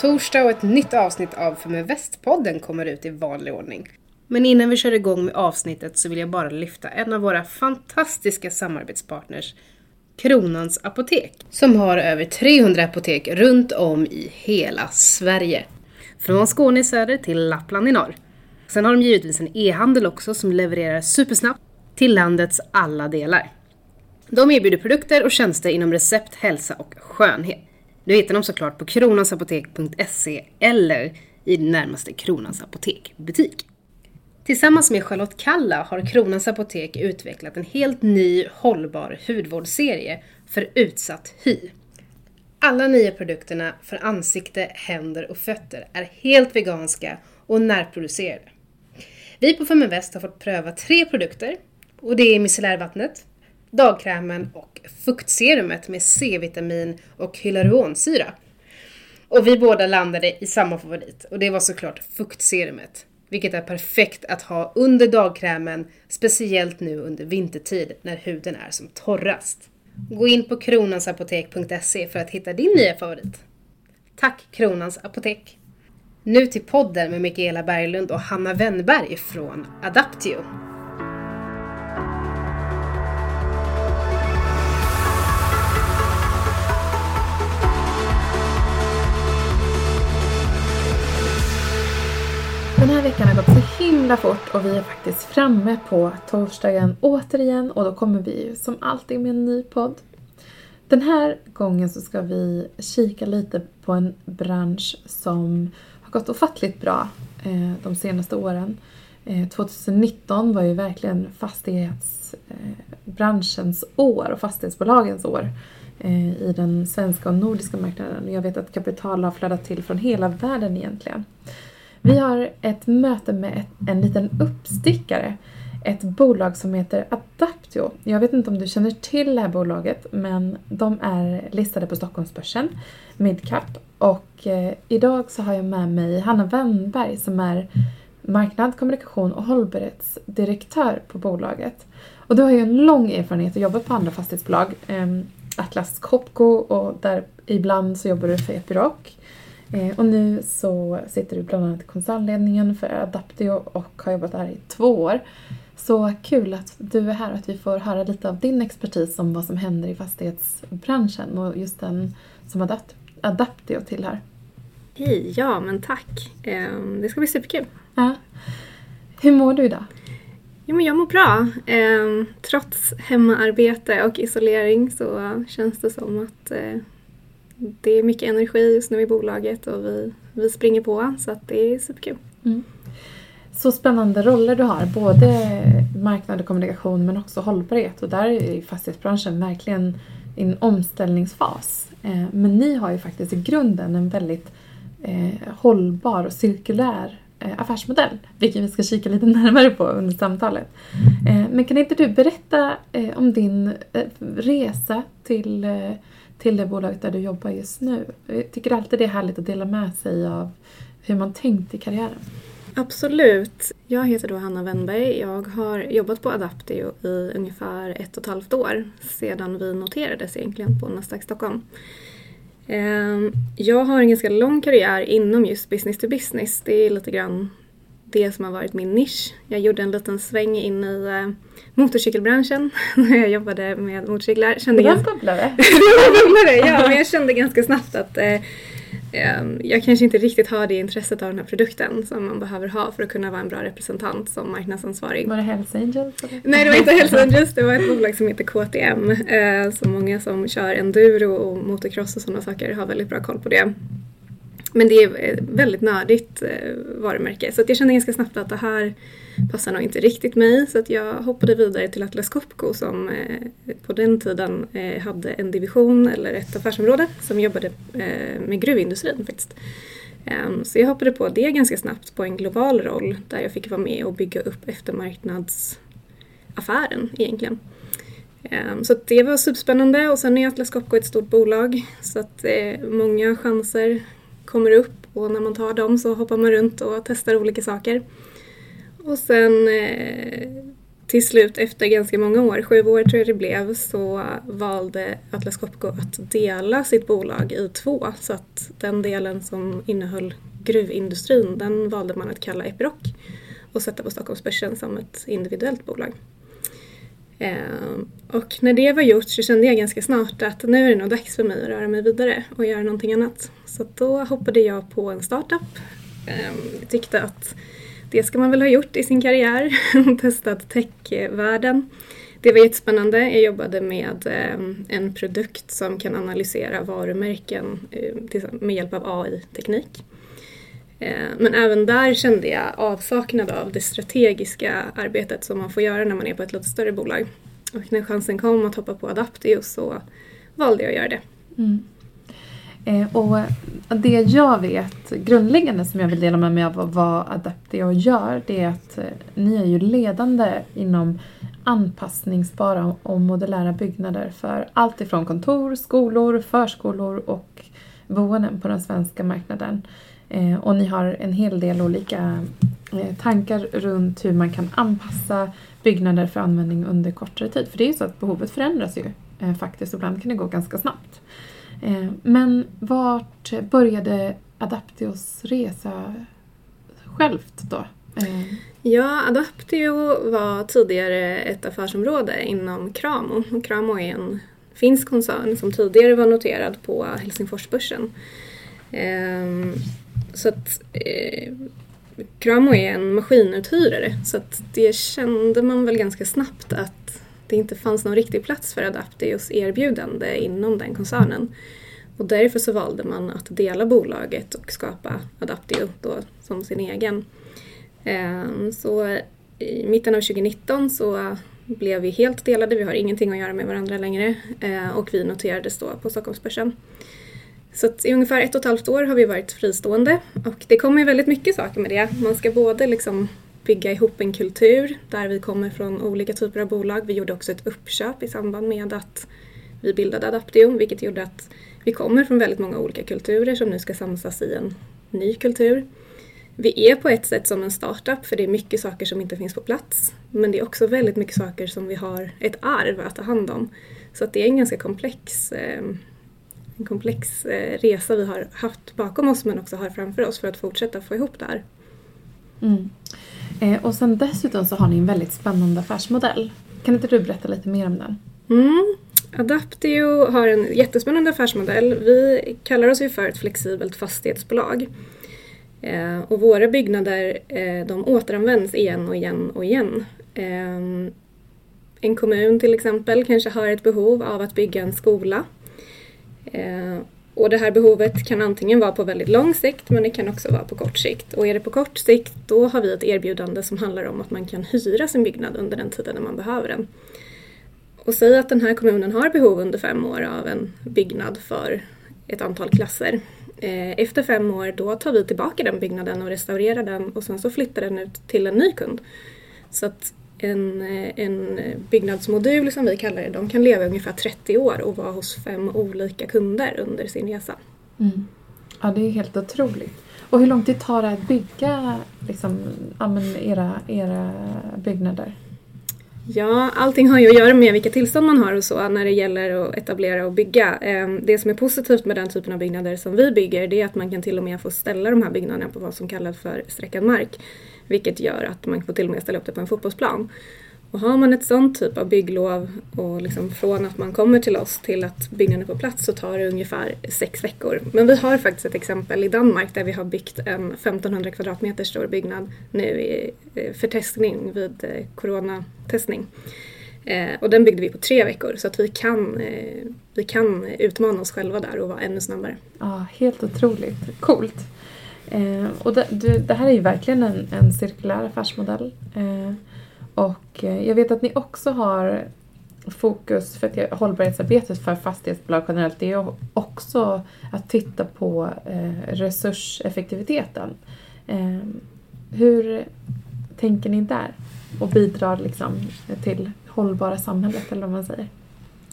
torsdag och ett nytt avsnitt av För med Västpodden kommer ut i vanlig ordning. Men innan vi kör igång med avsnittet så vill jag bara lyfta en av våra fantastiska samarbetspartners, Kronans Apotek, som har över 300 apotek runt om i hela Sverige. Från Skåne i söder till Lappland i norr. Sen har de givetvis en e-handel också som levererar supersnabbt till landets alla delar. De erbjuder produkter och tjänster inom recept, hälsa och skönhet. Du hittar dem såklart på kronansapotek.se eller i din närmaste Kronans Apotek-butik. Tillsammans med Charlotte Kalla har Kronans Apotek utvecklat en helt ny hållbar hudvårdsserie för utsatt hy. Alla nya produkterna för ansikte, händer och fötter är helt veganska och närproducerade. Vi på Feminvest har fått pröva tre produkter och det är micellärvattnet, dagkrämen och fuktserumet med C-vitamin och hyaluronsyra. Och vi båda landade i samma favorit och det var såklart fuktserumet. Vilket är perfekt att ha under dagkrämen, speciellt nu under vintertid när huden är som torrast. Gå in på kronansapotek.se för att hitta din nya favorit. Tack Kronans Apotek! Nu till podden med Mikaela Berglund och Hanna Wennberg från Adaptio. Här veckan har gått så himla fort och vi är faktiskt framme på torsdagen återigen och då kommer vi ju som alltid med en ny podd. Den här gången så ska vi kika lite på en bransch som har gått ofattligt bra eh, de senaste åren. Eh, 2019 var ju verkligen fastighetsbranschens eh, år och fastighetsbolagens år eh, i den svenska och nordiska marknaden. Jag vet att kapital har flödat till från hela världen egentligen. Vi har ett möte med ett, en liten uppstickare. Ett bolag som heter Adaptio. Jag vet inte om du känner till det här bolaget men de är listade på Stockholmsbörsen, Midcap. Och eh, idag så har jag med mig Hanna Wennberg som är marknad, kommunikation och hållbarhetsdirektör på bolaget. Och du har ju en lång erfarenhet och jobbat på andra fastighetsbolag. Eh, Atlas Copco och där ibland så jobbar du för Epiroc. Eh, och nu så sitter du bland annat i koncernledningen för Adaptio och har jobbat där i två år. Så kul att du är här och att vi får höra lite av din expertis om vad som händer i fastighetsbranschen och just den som Adapt Adaptio tillhör. Hej, ja men tack. Ehm, det ska bli superkul. Ja. Hur mår du idag? Jo, men jag mår bra. Ehm, trots hemmaarbete och isolering så känns det som att eh, det är mycket energi just nu i bolaget och vi, vi springer på så att det är superkul. Mm. Så spännande roller du har, både marknad och kommunikation men också hållbarhet och där är fastighetsbranschen verkligen i en omställningsfas. Eh, men ni har ju faktiskt i grunden en väldigt eh, hållbar och cirkulär eh, affärsmodell, Vilken vi ska kika lite närmare på under samtalet. Men kan inte du berätta om din resa till till det bolaget där du jobbar just nu. Jag tycker alltid det är härligt att dela med sig av hur man tänkt i karriären. Absolut. Jag heter då Hanna Wennberg. Jag har jobbat på Adaptio i ungefär ett och ett halvt år sedan vi noterades egentligen på Nasdaq Stockholm. Ehm, jag har en ganska lång karriär inom just business to business. Det är lite grann det som har varit min nisch. Jag gjorde en liten sväng in i uh, motorcykelbranschen när jag jobbade med motorcyklar. Kände det var bubblare. ja, men jag kände ganska snabbt att uh, jag kanske inte riktigt har det intresset av den här produkten som man behöver ha för att kunna vara en bra representant som marknadsansvarig. Var det Hells Angels? Nej, det var inte Hells Angels. Det var ett bolag som heter KTM. Eh, så många som kör enduro och motocross och sådana saker har väldigt bra koll på det. Men det är ett väldigt nördigt eh, varumärke så att jag kände ganska snabbt att det här passar nog inte riktigt mig så att jag hoppade vidare till Atlas Copco som eh, på den tiden hade en division eller ett affärsområde som jobbade med gruvindustrin faktiskt. Ehm, så jag hoppade på det ganska snabbt på en global roll där jag fick vara med och bygga upp eftermarknadsaffären egentligen. Ehm, så det var superspännande och sen är Atlas Copco ett stort bolag så att många chanser kommer upp och när man tar dem så hoppar man runt och testar olika saker. Och sen eh, till slut efter ganska många år, sju år tror jag det blev, så valde Atlas Copco att dela sitt bolag i två. Så att den delen som innehöll gruvindustrin, den valde man att kalla Epiroc och sätta på Stockholmsbörsen som ett individuellt bolag. Ehm, och när det var gjort så kände jag ganska snart att nu är det nog dags för mig att röra mig vidare och göra någonting annat. Så då hoppade jag på en startup. Ehm, jag tyckte att det ska man väl ha gjort i sin karriär, testat techvärlden. Det var jättespännande. Jag jobbade med ehm, en produkt som kan analysera varumärken med hjälp av AI-teknik. Eh, men även där kände jag avsaknad av det strategiska arbetet som man får göra när man är på ett lite större bolag. Och när chansen kom att hoppa på Adaptio så valde jag att göra det. Mm. Eh, och det jag vet grundläggande som jag vill dela med mig av vad Adaptio gör det är att eh, ni är ju ledande inom anpassningsbara och modulära byggnader för allt ifrån kontor, skolor, förskolor och boenden på den svenska marknaden. Eh, och ni har en hel del olika eh, tankar runt hur man kan anpassa byggnader för användning under kortare tid. För det är ju så att behovet förändras ju eh, faktiskt. Ibland kan det gå ganska snabbt. Eh, men vart började Adaptios resa självt då? Eh. Ja, Adaptio var tidigare ett affärsområde inom Kramo. Kramo är en finsk koncern som tidigare var noterad på Helsingforsbörsen. Ehm, så att eh, Kramo är en maskinuthyrare så att det kände man väl ganska snabbt att det inte fanns någon riktig plats för Adaptios erbjudande inom den koncernen. Och därför så valde man att dela bolaget och skapa Adaptio då som sin egen. Ehm, så i mitten av 2019 så blev vi helt delade, vi har ingenting att göra med varandra längre ehm, och vi noterades då på Stockholmsbörsen. Så att i ungefär ett och ett halvt år har vi varit fristående och det kommer ju väldigt mycket saker med det. Man ska både liksom bygga ihop en kultur där vi kommer från olika typer av bolag. Vi gjorde också ett uppköp i samband med att vi bildade Adaptium vilket gjorde att vi kommer från väldigt många olika kulturer som nu ska samsas i en ny kultur. Vi är på ett sätt som en startup för det är mycket saker som inte finns på plats. Men det är också väldigt mycket saker som vi har ett arv att ta hand om. Så att det är en ganska komplex eh, en komplex eh, resa vi har haft bakom oss men också har framför oss för att fortsätta få ihop det här. Mm. Eh, och sen dessutom så har ni en väldigt spännande affärsmodell. Kan inte du berätta lite mer om den? Mm. Adaptio har en jättespännande affärsmodell. Vi kallar oss ju för ett flexibelt fastighetsbolag. Eh, och våra byggnader de återanvänds igen och igen och igen. En kommun till exempel kanske har ett behov av att bygga en skola Eh, och det här behovet kan antingen vara på väldigt lång sikt men det kan också vara på kort sikt. Och är det på kort sikt då har vi ett erbjudande som handlar om att man kan hyra sin byggnad under den tiden när man behöver den. Och säg att den här kommunen har behov under fem år av en byggnad för ett antal klasser. Eh, efter fem år då tar vi tillbaka den byggnaden och restaurerar den och sen så flyttar den ut till en ny kund. Så att en, en byggnadsmodul som vi kallar det, de kan leva ungefär 30 år och vara hos fem olika kunder under sin resa. Mm. Ja, det är helt otroligt. Och hur lång tid tar det att bygga liksom, era, era byggnader? Ja, allting har ju att göra med vilka tillstånd man har och så när det gäller att etablera och bygga. Ehm, det som är positivt med den typen av byggnader som vi bygger det är att man kan till och med få ställa de här byggnaderna på vad som kallas för sträckad mark. Vilket gör att man får till och med ställa upp det på en fotbollsplan. Och har man ett sånt typ av bygglov och liksom från att man kommer till oss till att byggnaden är på plats så tar det ungefär sex veckor. Men vi har faktiskt ett exempel i Danmark där vi har byggt en 1500 kvadratmeter stor byggnad nu eh, för testning vid eh, coronatestning. Eh, och den byggde vi på tre veckor så att vi kan, vi kan utmana oss själva där och vara ännu snabbare. Ja, helt otroligt. Coolt. Eh, och det, du, det, här är ju verkligen en, en cirkulär affärsmodell. Eh, och eh, jag vet att ni också har fokus för att hållbarhetsarbetet för fastighetsbolag generellt det är också att titta på eh, resurseffektiviteten. Eh, hur tänker ni där? Och bidrar liksom till hållbara samhället eller vad man säger?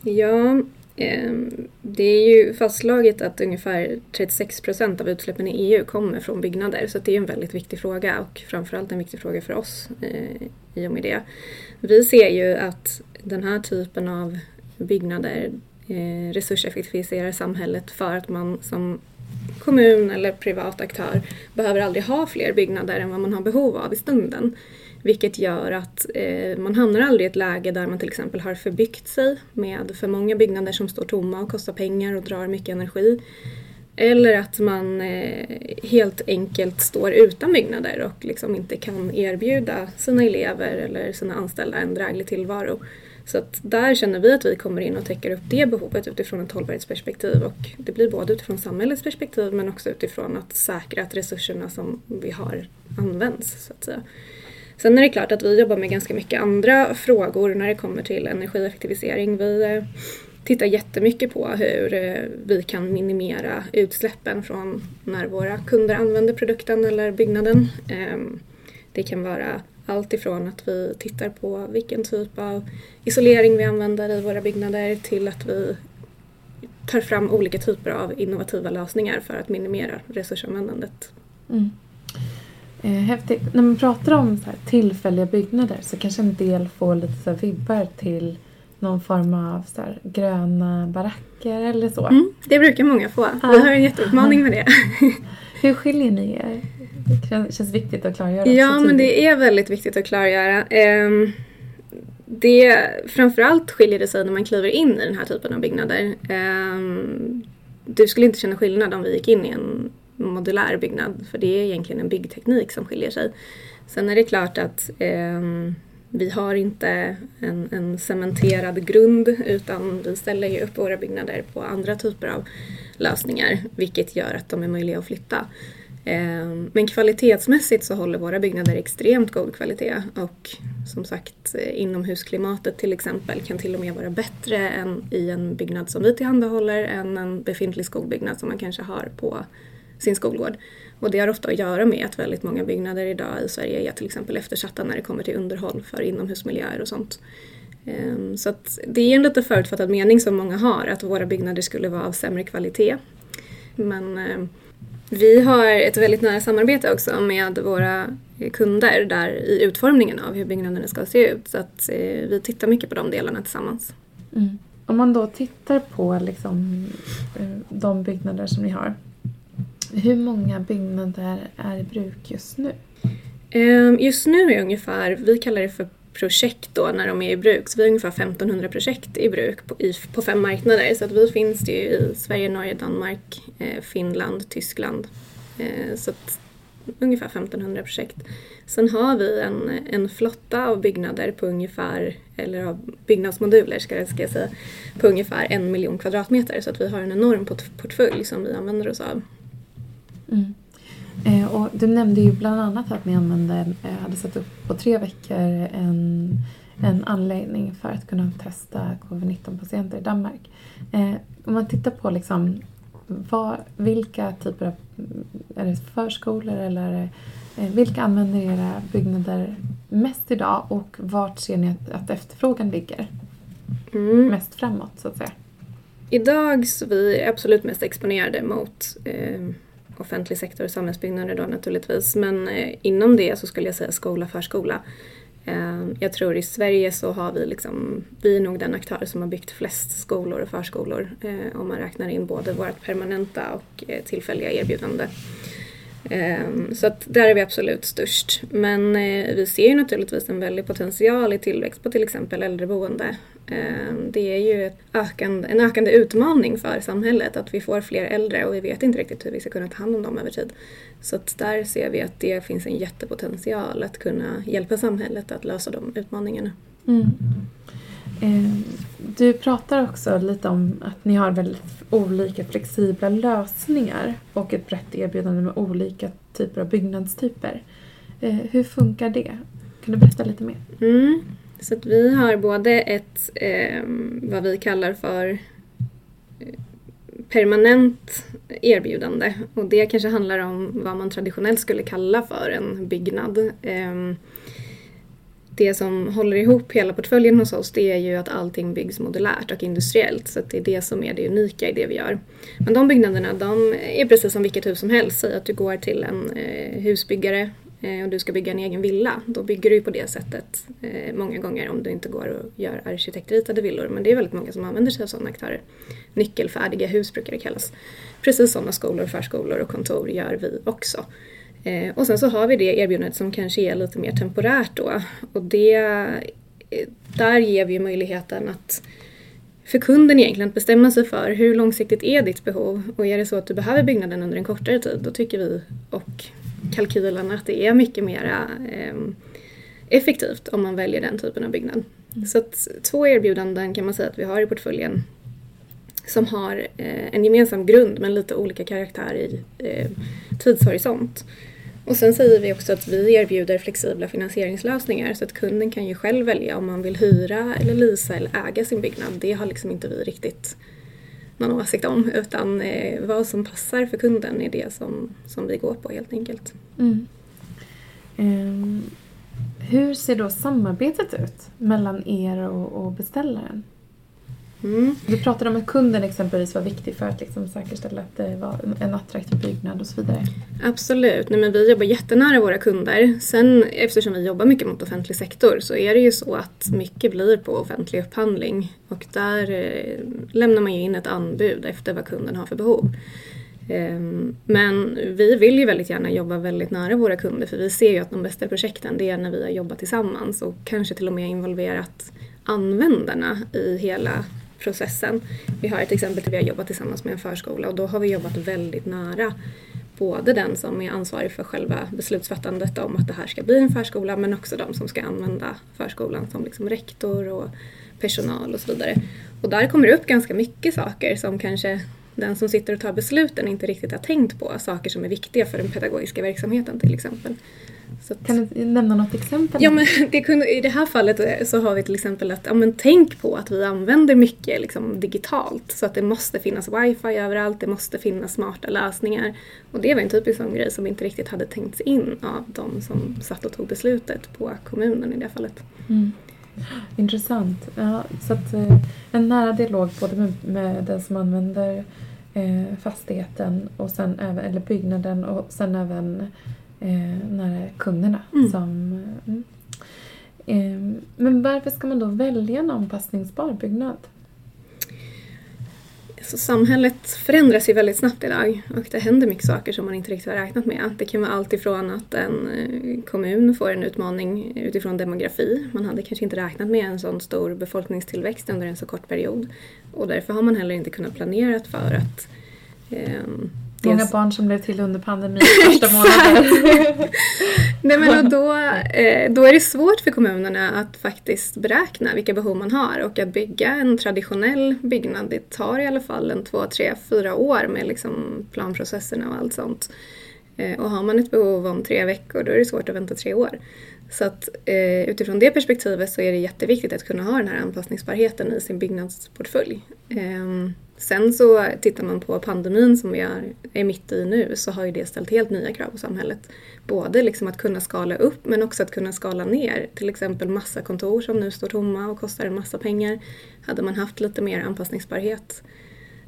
Ja, Ehm, det är ju fastslaget att ungefär 36 procent av utsläppen i EU kommer från byggnader så det är en väldigt viktig fråga och framförallt en viktig fråga för oss eh, i och med det. Vi ser ju att den här typen av byggnader eh, resurseffektiviserar samhället för att man som kommun eller privat aktör behöver aldrig ha fler byggnader än vad man har behov av i stunden. Vilket gör att eh, man hamnar aldrig i ett läge där man till exempel har förbyggt sig med för många byggnader som står tomma och kostar pengar och drar mycket energi. Eller att man eh, helt enkelt står utan byggnader och liksom inte kan erbjuda sina elever eller sina anställda en dräglig tillvaro. Så att där känner vi att vi kommer in och täcker upp det behovet utifrån ett hållbarhetsperspektiv och det blir både utifrån samhällets perspektiv men också utifrån att säkra att resurserna som vi har används. Så att säga. Sen är det klart att vi jobbar med ganska mycket andra frågor när det kommer till energieffektivisering. Vi eh, tittar jättemycket på hur eh, vi kan minimera utsläppen från när våra kunder använder produkten eller byggnaden. Ehm, det kan vara allt ifrån att vi tittar på vilken typ av isolering vi använder i våra byggnader till att vi tar fram olika typer av innovativa lösningar för att minimera resursanvändandet. Mm. Eh, häftigt. När man pratar om så tillfälliga byggnader så kanske en del får lite så vibbar till någon form av så gröna baracker eller så. Mm, det brukar många få. Ah. Vi har en jätteutmaning med det. Hur skiljer ni er? Det känns viktigt att klargöra. Ja, men det är väldigt viktigt att klargöra. Um, det, framförallt skiljer det sig när man kliver in i den här typen av byggnader. Um, du skulle inte känna skillnad om vi gick in i en modulär byggnad för det är egentligen en byggteknik som skiljer sig. Sen är det klart att eh, vi har inte en, en cementerad grund utan vi ställer ju upp våra byggnader på andra typer av lösningar vilket gör att de är möjliga att flytta. Ehm, men kvalitetsmässigt så håller våra byggnader extremt god kvalitet och som sagt eh, inomhusklimatet till exempel kan till och med vara bättre än i en byggnad som vi tillhandahåller än en befintlig skolbyggnad som man kanske har på sin skolgård. Och det har ofta att göra med att väldigt många byggnader idag i Sverige är till exempel eftersatta när det kommer till underhåll för inomhusmiljöer och sånt. Ehm, så att det är en lite förutfattad mening som många har att våra byggnader skulle vara av sämre kvalitet. Men ehm, vi har ett väldigt nära samarbete också med våra kunder där i utformningen av hur byggnaderna ska se ut. Så att eh, vi tittar mycket på de delarna tillsammans. Mm. Om man då tittar på liksom, eh, de byggnader som ni har. Hur många byggnader är i bruk just nu? Ehm, just nu är ungefär, vi kallar det för projekt då när de är i bruk. Så vi har ungefär 1500 projekt i bruk på, i, på fem marknader. Så att vi finns ju i Sverige, Norge, Danmark, eh, Finland, Tyskland. Eh, så att ungefär 1500 projekt. Sen har vi en, en flotta av byggnader på ungefär, eller av byggnadsmoduler ska jag, ska jag säga, på ungefär en miljon kvadratmeter. Så att vi har en enorm portfölj som vi använder oss av. Mm. Eh, och du nämnde ju bland annat att ni använde, eh, hade satt upp på tre veckor en, en anläggning för att kunna testa covid-19-patienter i Danmark. Eh, om man tittar på liksom, vad, vilka typer av är det förskolor eller eh, vilka använder era byggnader mest idag och vart ser ni att, att efterfrågan ligger mm. mest framåt så att säga? Idag så vi är absolut mest exponerade mot eh, offentlig sektor och samhällsbyggnader då naturligtvis. Men eh, inom det så skulle jag säga skola, förskola. Eh, jag tror i Sverige så har vi liksom, vi är nog den aktör som har byggt flest skolor och förskolor eh, om man räknar in både vårt permanenta och tillfälliga erbjudande. Ehm, så att där är vi absolut störst. Men eh, vi ser ju naturligtvis en väldig potential i tillväxt på till exempel äldreboende. Ehm, det är ju ökande, en ökande utmaning för samhället att vi får fler äldre och vi vet inte riktigt hur vi ska kunna ta hand om dem över tid. Så att där ser vi att det finns en jättepotential att kunna hjälpa samhället att lösa de utmaningarna. Mm. Eh, du pratar också lite om att ni har väldigt olika flexibla lösningar och ett brett erbjudande med olika typer av byggnadstyper. Eh, hur funkar det? Kan du berätta lite mer? Mm. Så att vi har både ett, eh, vad vi kallar för eh, permanent erbjudande och det kanske handlar om vad man traditionellt skulle kalla för en byggnad. Eh, det som håller ihop hela portföljen hos oss det är ju att allting byggs modulärt och industriellt. Så det är det som är det unika i det vi gör. Men de byggnaderna de är precis som vilket hus som helst. Säg att du går till en eh, husbyggare eh, och du ska bygga en egen villa. Då bygger du på det sättet eh, många gånger om du inte går och gör arkitektritade villor. Men det är väldigt många som använder sig av sådana aktörer. Nyckelfärdiga hus brukar det kallas. Precis sådana skolor, förskolor och kontor gör vi också. Eh, och sen så har vi det erbjudandet som kanske är lite mer temporärt då. Och det, eh, där ger vi möjligheten att för kunden egentligen att bestämma sig för hur långsiktigt är ditt behov och är det så att du behöver byggnaden under en kortare tid då tycker vi och kalkylen att det är mycket mer eh, effektivt om man väljer den typen av byggnad. Mm. Så att två erbjudanden kan man säga att vi har i portföljen som har eh, en gemensam grund men lite olika karaktär i tidshorisont. Och sen säger vi också att vi erbjuder flexibla finansieringslösningar så att kunden kan ju själv välja om man vill hyra eller lisa eller äga sin byggnad. Det har liksom inte vi riktigt någon åsikt om utan eh, vad som passar för kunden är det som, som vi går på helt enkelt. Mm. Um, hur ser då samarbetet ut mellan er och, och beställaren? Mm. Du pratade om att kunden exempelvis var viktig för att liksom säkerställa att det var en attraktiv byggnad och så vidare. Absolut, Nej, men vi jobbar jättenära våra kunder. Sen eftersom vi jobbar mycket mot offentlig sektor så är det ju så att mycket blir på offentlig upphandling och där eh, lämnar man ju in ett anbud efter vad kunden har för behov. Ehm, men vi vill ju väldigt gärna jobba väldigt nära våra kunder för vi ser ju att de bästa projekten det är när vi har jobbat tillsammans och kanske till och med involverat användarna i hela processen. Vi har ett exempel där vi har jobbat tillsammans med en förskola och då har vi jobbat väldigt nära både den som är ansvarig för själva beslutsfattandet om att det här ska bli en förskola men också de som ska använda förskolan som liksom rektor och personal och så vidare. Och där kommer det upp ganska mycket saker som kanske den som sitter och tar besluten inte riktigt har tänkt på. Saker som är viktiga för den pedagogiska verksamheten till exempel. Att, kan du nämna något exempel? Ja, men det kunde, I det här fallet eh, så har vi till exempel att ja, men tänk på att vi använder mycket liksom, digitalt så att det måste finnas wifi överallt, det måste finnas smarta lösningar. Och det var en typisk sån grej som inte riktigt hade tänkts in av de som satt och tog beslutet på kommunen i det fallet. Mm. Intressant. Ja, så att, eh, en nära dialog både med, med den som använder eh, fastigheten och sen även, eller byggnaden och sen även eh, nära kunderna. Mm. Som, mm. eh, men varför ska man då välja en anpassningsbar byggnad? Så samhället förändras ju väldigt snabbt idag och det händer mycket saker som man inte riktigt har räknat med. Det kan vara allt ifrån att en eh, kommun får en utmaning utifrån demografi. Man hade kanske inte räknat med en sån stor befolkningstillväxt under en så kort period och därför har man heller inte kunnat planera för att eh, Många barn som blev till under pandemin första månaden. Nej, men och då, eh, då är det svårt för kommunerna att faktiskt beräkna vilka behov man har och att bygga en traditionell byggnad det tar i alla fall en två, tre, fyra år med liksom planprocesserna och allt sånt. Eh, och har man ett behov om tre veckor då är det svårt att vänta tre år. Så att eh, utifrån det perspektivet så är det jätteviktigt att kunna ha den här anpassningsbarheten i sin byggnadsportfölj. Eh, Sen så tittar man på pandemin som vi är, är mitt i nu så har ju det ställt helt nya krav på samhället. Både liksom att kunna skala upp men också att kunna skala ner. Till exempel massa kontor som nu står tomma och kostar en massa pengar. Hade man haft lite mer anpassningsbarhet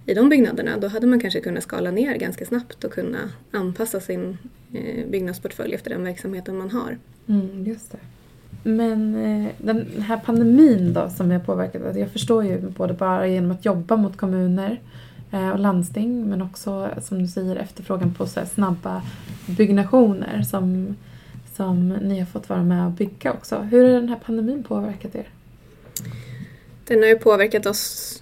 i de byggnaderna då hade man kanske kunnat skala ner ganska snabbt och kunna anpassa sin eh, byggnadsportfölj efter den verksamheten man har. Mm, just det. Men eh, den här pandemin då som har påverkat, alltså jag förstår ju både bara genom att jobba mot kommuner eh, och landsting men också som du säger efterfrågan på så snabba byggnationer som, som ni har fått vara med och bygga också. Hur har den här pandemin påverkat er? Den har ju påverkat oss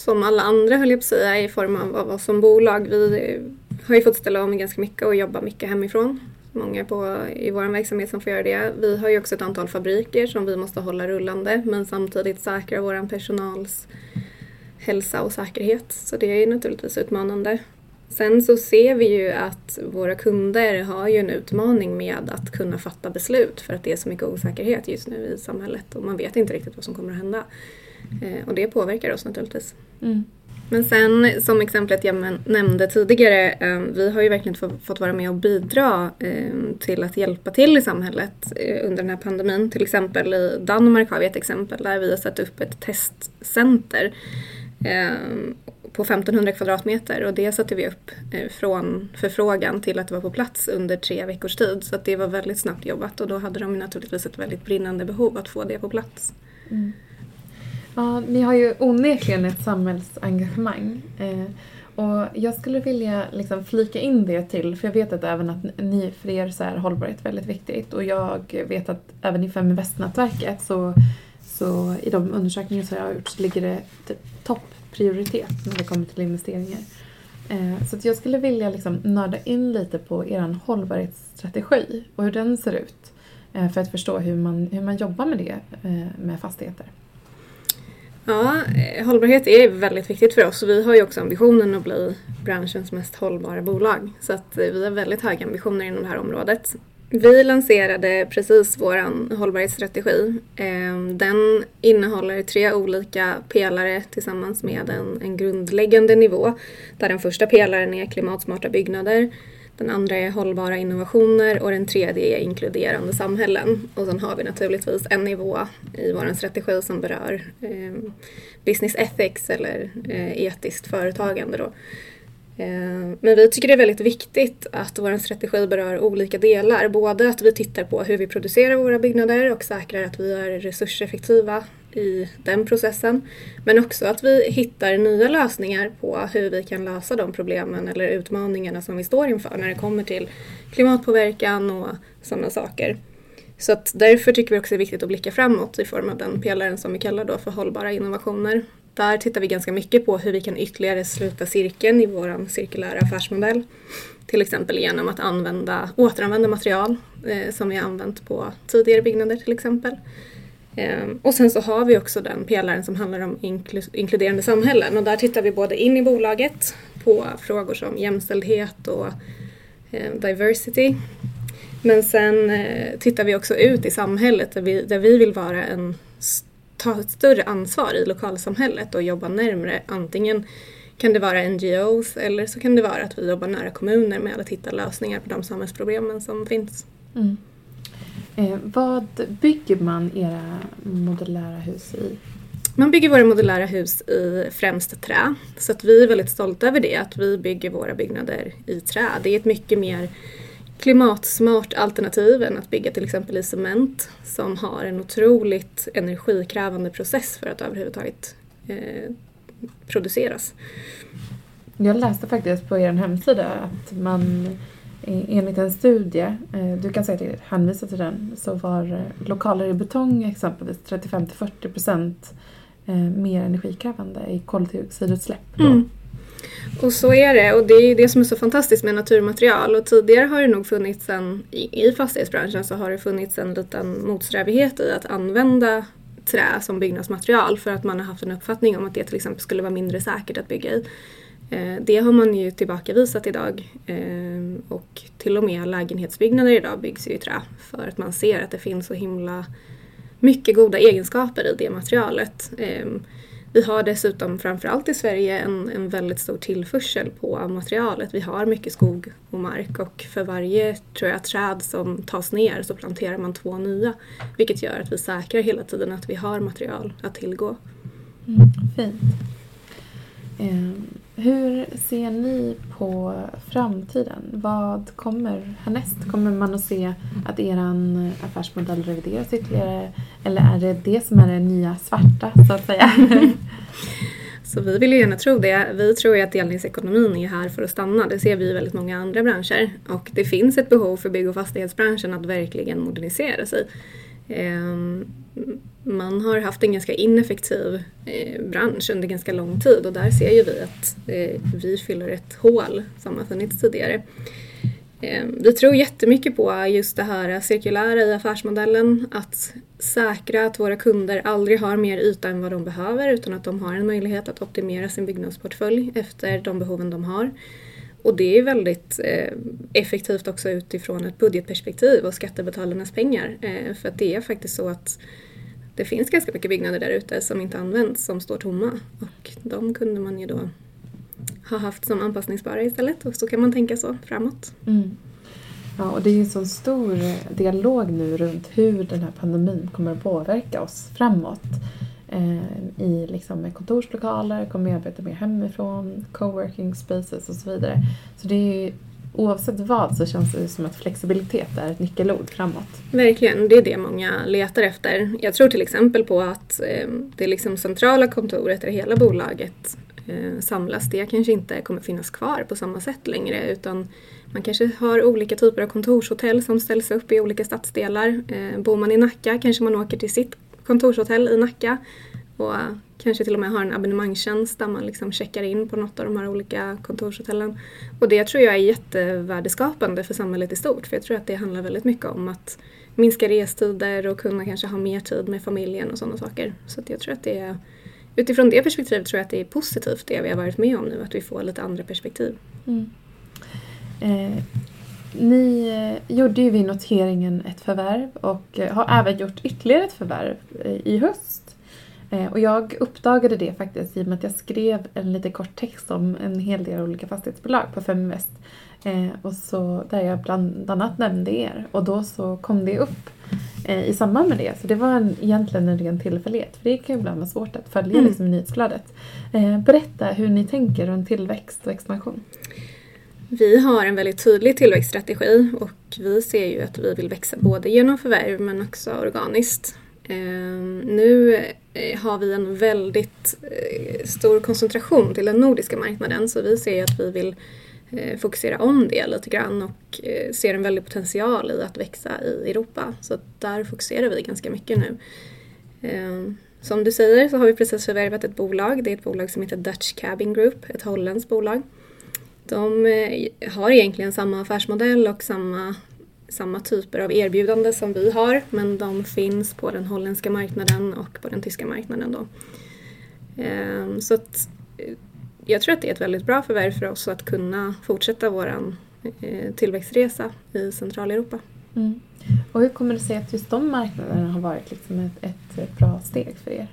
som alla andra höll jag på att säga i form av oss som bolag. Vi har ju fått ställa om ganska mycket och jobba mycket hemifrån många på, i vår verksamhet som får göra det. Vi har ju också ett antal fabriker som vi måste hålla rullande men samtidigt säkra vår personals hälsa och säkerhet. Så det är naturligtvis utmanande. Sen så ser vi ju att våra kunder har ju en utmaning med att kunna fatta beslut för att det är så mycket osäkerhet just nu i samhället och man vet inte riktigt vad som kommer att hända. Eh, och det påverkar oss naturligtvis. Mm. Men sen som exemplet jag nämnde tidigare, eh, vi har ju verkligen fått vara med och bidra eh, till att hjälpa till i samhället eh, under den här pandemin. Till exempel i Danmark har vi ett exempel där vi har satt upp ett testcenter på 1500 kvadratmeter och det satte vi upp från förfrågan till att det var på plats under tre veckors tid. Så det var väldigt snabbt jobbat och då hade de naturligtvis ett väldigt brinnande behov att få det på plats. Mm. Ja, ni har ju onekligen ett samhällsengagemang. Eh, och jag skulle vilja liksom flika in det till, för jag vet att även att ni, för er så är hållbarhet väldigt viktigt och jag vet att även i Feminvest-nätverket så, så i de undersökningar som jag har gjort så ligger det typ topprioritet när det kommer till investeringar. Eh, så jag skulle vilja liksom nörda in lite på er hållbarhetsstrategi och hur den ser ut eh, för att förstå hur man, hur man jobbar med det eh, med fastigheter. Ja, eh, hållbarhet är väldigt viktigt för oss och vi har ju också ambitionen att bli branschens mest hållbara bolag. Så att eh, vi har väldigt höga ambitioner inom det här området. Vi lanserade precis vår hållbarhetsstrategi. Ehm, den innehåller tre olika pelare tillsammans med en, en grundläggande nivå. Där den första pelaren är klimatsmarta byggnader. Den andra är hållbara innovationer och den tredje är inkluderande samhällen. Och sen har vi naturligtvis en nivå i vår strategi som berör eh, business ethics eller eh, etiskt företagande. Då. Eh, men vi tycker det är väldigt viktigt att vår strategi berör olika delar. Både att vi tittar på hur vi producerar våra byggnader och säkrar att vi är resurseffektiva i den processen. Men också att vi hittar nya lösningar på hur vi kan lösa de problemen eller utmaningarna som vi står inför när det kommer till klimatpåverkan och sådana saker. Så att därför tycker vi också det är viktigt att blicka framåt i form av den pelaren som vi kallar då för hållbara innovationer. Där tittar vi ganska mycket på hur vi kan ytterligare sluta cirkeln i vår cirkulära affärsmodell. Till exempel genom att använda, återanvända material eh, som vi har använt på tidigare byggnader till exempel. Ehm, och sen så har vi också den pelaren som handlar om inkluderande samhällen och där tittar vi både in i bolaget på frågor som jämställdhet och ehm, diversity. Men sen eh, tittar vi också ut i samhället där vi, där vi vill vara en ta ett större ansvar i lokalsamhället och jobba närmre. Antingen kan det vara NGOs eller så kan det vara att vi jobbar nära kommuner med att hitta lösningar på de samhällsproblemen som finns. Mm. Eh, vad bygger man era modulära hus i? Man bygger våra modulära hus i främst trä. Så att vi är väldigt stolta över det, att vi bygger våra byggnader i trä. Det är ett mycket mer klimatsmart alternativ än att bygga till exempel i cement som har en otroligt energikrävande process för att överhuvudtaget eh, produceras. Jag läste faktiskt på er hemsida att man enligt en studie, eh, du kan säkert hänvisa till den, så var eh, lokaler i betong exempelvis 35-40% eh, mer energikrävande i koldioxidutsläpp. Mm. Och så är det och det är det som är så fantastiskt med naturmaterial och tidigare har det nog funnits en, i fastighetsbranschen så har det funnits en liten motsträvighet i att använda trä som byggnadsmaterial för att man har haft en uppfattning om att det till exempel skulle vara mindre säkert att bygga i. Eh, det har man ju tillbakavisat idag ehm, och till och med lägenhetsbyggnader idag byggs ju i trä för att man ser att det finns så himla mycket goda egenskaper i det materialet. Ehm, vi har dessutom framförallt i Sverige en, en väldigt stor tillförsel på materialet. Vi har mycket skog och mark och för varje tror jag, träd som tas ner så planterar man två nya. Vilket gör att vi säkrar hela tiden att vi har material att tillgå. Mm, fint. Um, hur ser ni på framtiden? Vad kommer härnäst? Kommer man att se att er affärsmodell revideras ytterligare? Eller är det det som är det nya svarta, så att säga? Så vi vill ju gärna tro det. Vi tror ju att delningsekonomin är här för att stanna. Det ser vi i väldigt många andra branscher. Och det finns ett behov för bygg och fastighetsbranschen att verkligen modernisera sig. Ehm, man har haft en ganska ineffektiv eh, bransch under ganska lång tid och där ser ju vi att eh, vi fyller ett hål som har funnits tidigare. Ehm, vi tror jättemycket på just det här cirkulära i affärsmodellen, att säkra att våra kunder aldrig har mer yta än vad de behöver utan att de har en möjlighet att optimera sin byggnadsportfölj efter de behoven de har. Och det är väldigt eh, effektivt också utifrån ett budgetperspektiv och skattebetalarnas pengar. Eh, för att det är faktiskt så att det finns ganska mycket byggnader där ute som inte används, som står tomma. Och de kunde man ju då ha haft som anpassningsbara istället och så kan man tänka så framåt. Mm. Ja, och det är ju en sån stor eh, dialog nu runt hur den här pandemin kommer att påverka oss framåt. Eh, I liksom med kontorslokaler, kommer jag arbeta mer hemifrån, coworking spaces och så vidare. Så det är ju, oavsett vad så känns det som att flexibilitet är ett nyckelord framåt. Verkligen, det är det många letar efter. Jag tror till exempel på att eh, det liksom centrala kontoret där hela bolaget eh, samlas, det kanske inte kommer finnas kvar på samma sätt längre utan man kanske har olika typer av kontorshotell som ställs upp i olika stadsdelar. Eh, bor man i Nacka kanske man åker till sitt kontorshotell i Nacka och kanske till och med har en abonnemangstjänst där man liksom checkar in på något av de här olika kontorshotellen. Och det tror jag är jättevärdeskapande för samhället i stort för jag tror att det handlar väldigt mycket om att minska restider och kunna kanske ha mer tid med familjen och sådana saker. Så jag tror att det är utifrån det perspektivet tror jag att det är positivt det vi har varit med om nu, att vi får lite andra perspektiv. Mm. Eh, ni eh, gjorde ju vid noteringen ett förvärv och eh, har även gjort ytterligare ett förvärv eh, i höst. Och jag uppdagade det faktiskt i och med att jag skrev en lite kort text om en hel del olika fastighetsbolag på Feminvest. Och så, där jag bland annat nämnde er och då så kom det upp i samband med det. Så det var en, egentligen en ren tillfällighet. För det kan ju ibland vara svårt att följa mm. liksom, nyhetsflödet. Berätta hur ni tänker runt tillväxt och expansion. Vi har en väldigt tydlig tillväxtstrategi och vi ser ju att vi vill växa både genom förvärv men också organiskt. Ehm, nu eh, har vi en väldigt eh, stor koncentration till den nordiska marknaden så vi ser att vi vill eh, fokusera om det lite grann och ser en väldig potential i att växa i Europa. Så där fokuserar vi ganska mycket nu. Ehm, som du säger så har vi precis förvärvat ett bolag. Det är ett bolag som heter Dutch Cabin Group, ett holländskt bolag. De eh, har egentligen samma affärsmodell och samma samma typer av erbjudande som vi har men de finns på den holländska marknaden och på den tyska marknaden. Då. Ehm, så att, eh, jag tror att det är ett väldigt bra förvärv för oss att kunna fortsätta vår eh, tillväxtresa i Centraleuropa. Mm. Och hur kommer det sig att just de marknaderna har varit liksom ett, ett bra steg för er?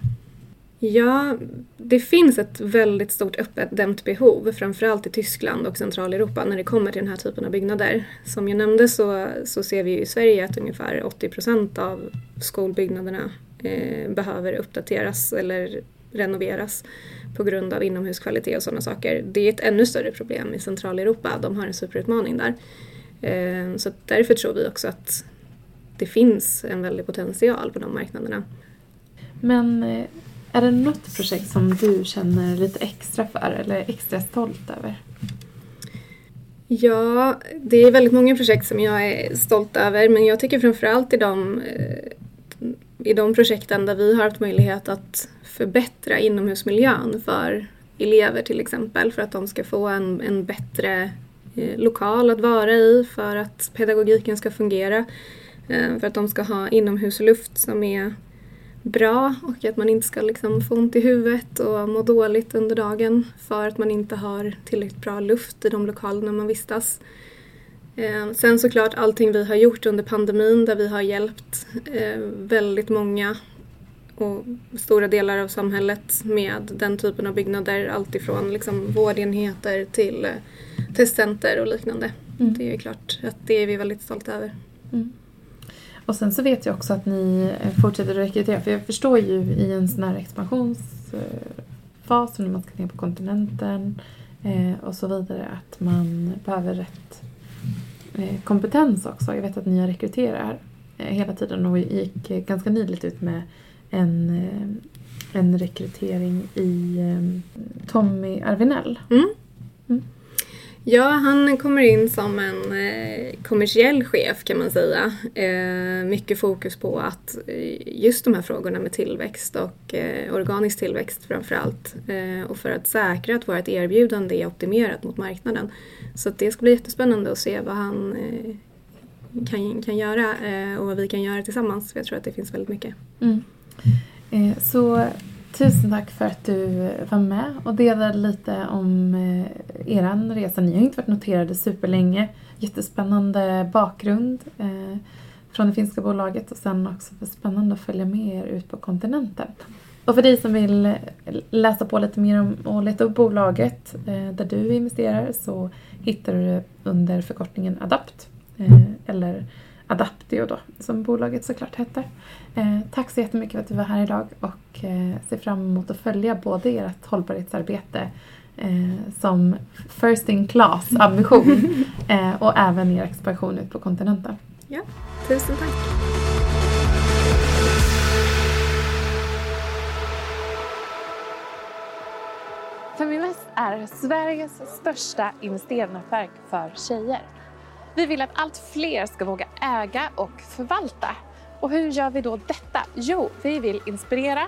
Ja, det finns ett väldigt stort uppdämt behov, framförallt i Tyskland och Centraleuropa, när det kommer till den här typen av byggnader. Som jag nämnde så, så ser vi i Sverige att ungefär 80 procent av skolbyggnaderna eh, behöver uppdateras eller renoveras på grund av inomhuskvalitet och sådana saker. Det är ett ännu större problem i Centraleuropa, de har en superutmaning där. Eh, så därför tror vi också att det finns en väldig potential på de marknaderna. Men eh, är det något projekt som du känner lite extra för eller extra stolt över? Ja, det är väldigt många projekt som jag är stolt över men jag tycker framförallt i de, eh, i de projekten där vi har haft möjlighet att förbättra inomhusmiljön för elever till exempel för att de ska få en, en bättre eh, lokal att vara i för att pedagogiken ska fungera. Eh, för att de ska ha inomhusluft som är bra och att man inte ska liksom få ont i huvudet och må dåligt under dagen för att man inte har tillräckligt bra luft i de lokalerna man vistas. Eh, sen såklart allting vi har gjort under pandemin där vi har hjälpt eh, väldigt många och stora delar av samhället med den typen av byggnader. Alltifrån liksom vårdenheter till eh, testcenter och liknande. Mm. Det är klart att det är vi väldigt stolta över. Mm. Och sen så vet jag också att ni fortsätter att rekrytera. För jag förstår ju i en sån här expansionsfas när man ska ner på kontinenten eh, och så vidare att man behöver rätt eh, kompetens också. Jag vet att ni rekryterar eh, hela tiden och gick ganska nyligt ut med en, en rekrytering i Tommy Arvinell. Mm. Ja, han kommer in som en eh, kommersiell chef kan man säga. Eh, mycket fokus på att eh, just de här frågorna med tillväxt och eh, organisk tillväxt framförallt. Eh, och för att säkra att vårt erbjudande är optimerat mot marknaden. Så det ska bli jättespännande att se vad han eh, kan, kan göra eh, och vad vi kan göra tillsammans. För jag tror att det finns väldigt mycket. Mm. så Tusen tack för att du var med och delade lite om eh, er resa. Ni har inte varit noterade superlänge. Jättespännande bakgrund. Eh, från det finska bolaget och sen också spännande att följa med er ut på kontinenten. Och för dig som vill läsa på lite mer om och leta upp bolaget eh, där du investerar så hittar du det under förkortningen ADAPT eller Adaptio då, som bolaget såklart heter. Tack så jättemycket för att du var här idag och eh, ser fram emot att följa både ert hållbarhetsarbete eh, som first in class ambition eh, och även er expansion ut på kontinenten. Ja, tusen tack. Feminvest är Sveriges största investeringsnätverk för tjejer. Vi vill att allt fler ska våga äga och förvalta. Och hur gör vi då detta? Jo, vi vill inspirera,